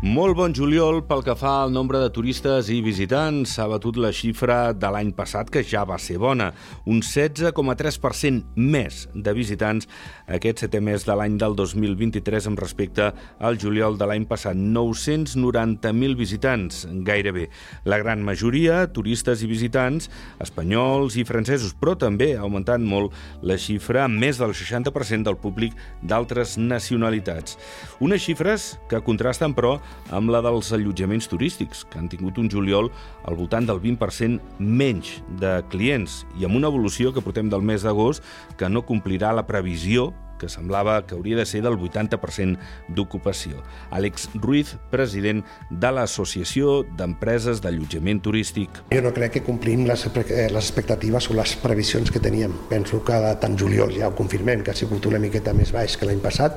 Molt bon juliol pel que fa al nombre de turistes i visitants. S'ha batut la xifra de l'any passat, que ja va ser bona. Un 16,3% més de visitants aquest setè mes de l'any del 2023 amb respecte al juliol de l'any passat. 990.000 visitants, gairebé. La gran majoria, turistes i visitants, espanyols i francesos, però també ha augmentat molt la xifra amb més del 60% del públic d'altres nacionalitats. Unes xifres que contrasten, però, amb la dels allotjaments turístics, que han tingut un juliol al voltant del 20% menys de clients i amb una evolució que portem del mes d'agost que no complirà la previsió que semblava que hauria de ser del 80% d'ocupació. Àlex Ruiz, president de l'Associació d'Empreses d'Allotjament Turístic. Jo no crec que complim les, eh, les expectatives o les previsions que teníem. Penso que tant juliol ja ho confirmem, que ha sigut una miqueta més baix que l'any passat,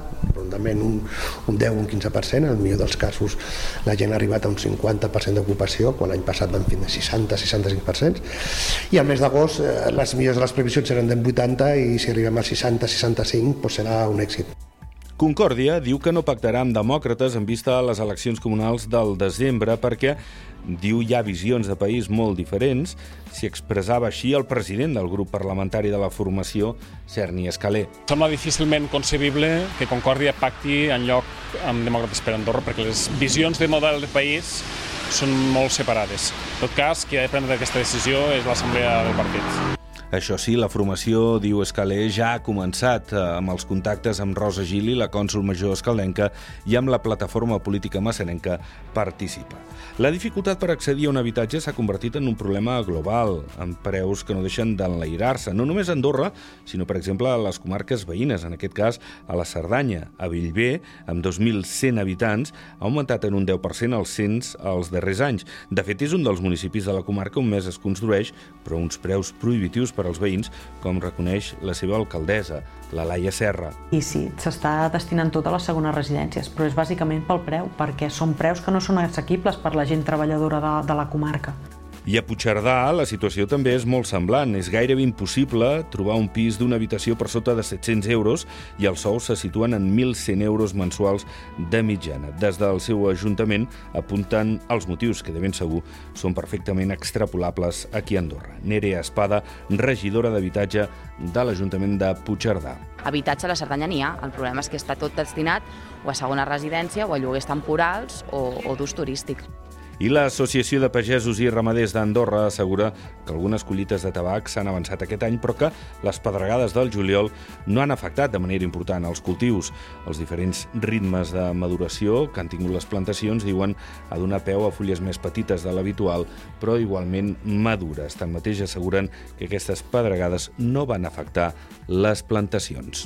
rondament un, un 10 o un 15%, en el millor dels casos la gent ha arribat a un 50% d'ocupació, quan l'any passat van fer 60-65%, i al mes d'agost eh, les millors de les previsions eren del 80 i si arribem al 60-65 doncs serà un èxit. Concòrdia diu que no pactarà amb demòcrates en vista a les eleccions comunals del desembre perquè diu hi ha visions de país molt diferents, s'hi expressava així el president del grup parlamentari de la formació, Cerny Escalé. Sembla difícilment concebible que Concòrdia pacti en lloc amb demòcrates per Andorra perquè les visions de model de país són molt separades. En tot cas, qui ha de prendre aquesta decisió és l'assemblea del partit. Això sí, la formació, diu Escalé, ja ha començat eh, amb els contactes amb Rosa Gili, la cònsul major escaldenca, i amb la plataforma política massarenca participa. La dificultat per accedir a un habitatge s'ha convertit en un problema global, amb preus que no deixen d'enlairar-se, no només a Andorra, sinó, per exemple, a les comarques veïnes, en aquest cas a la Cerdanya. A Bellver, amb 2.100 habitants, ha augmentat en un 10% el cens els darrers anys. De fet, és un dels municipis de la comarca on més es construeix, però uns preus prohibitius per per als veïns, com reconeix la seva alcaldessa, la Laia Serra. I sí, s'està destinant tot a les segones residències, però és bàsicament pel preu, perquè són preus que no són assequibles per la gent treballadora de, de la comarca. I a Puigcerdà la situació també és molt semblant. És gairebé impossible trobar un pis d'una habitació per sota de 700 euros i els sous se situen en 1.100 euros mensuals de mitjana. Des del seu ajuntament apunten els motius que de ben segur són perfectament extrapolables aquí a Andorra. Nerea Espada, regidora d'habitatge de l'Ajuntament de Puigcerdà. Habitatge a la Cerdanya n'hi ha, el problema és que està tot destinat o a segona residència o a lloguers temporals o, o d'ús turístic. I l'Associació de Pagesos i Ramaders d'Andorra assegura que algunes collites de tabac s'han avançat aquest any, però que les pedregades del juliol no han afectat de manera important els cultius. Els diferents ritmes de maduració que han tingut les plantacions diuen a donar peu a fulles més petites de l'habitual, però igualment madures. Tanmateix asseguren que aquestes pedregades no van afectar les plantacions.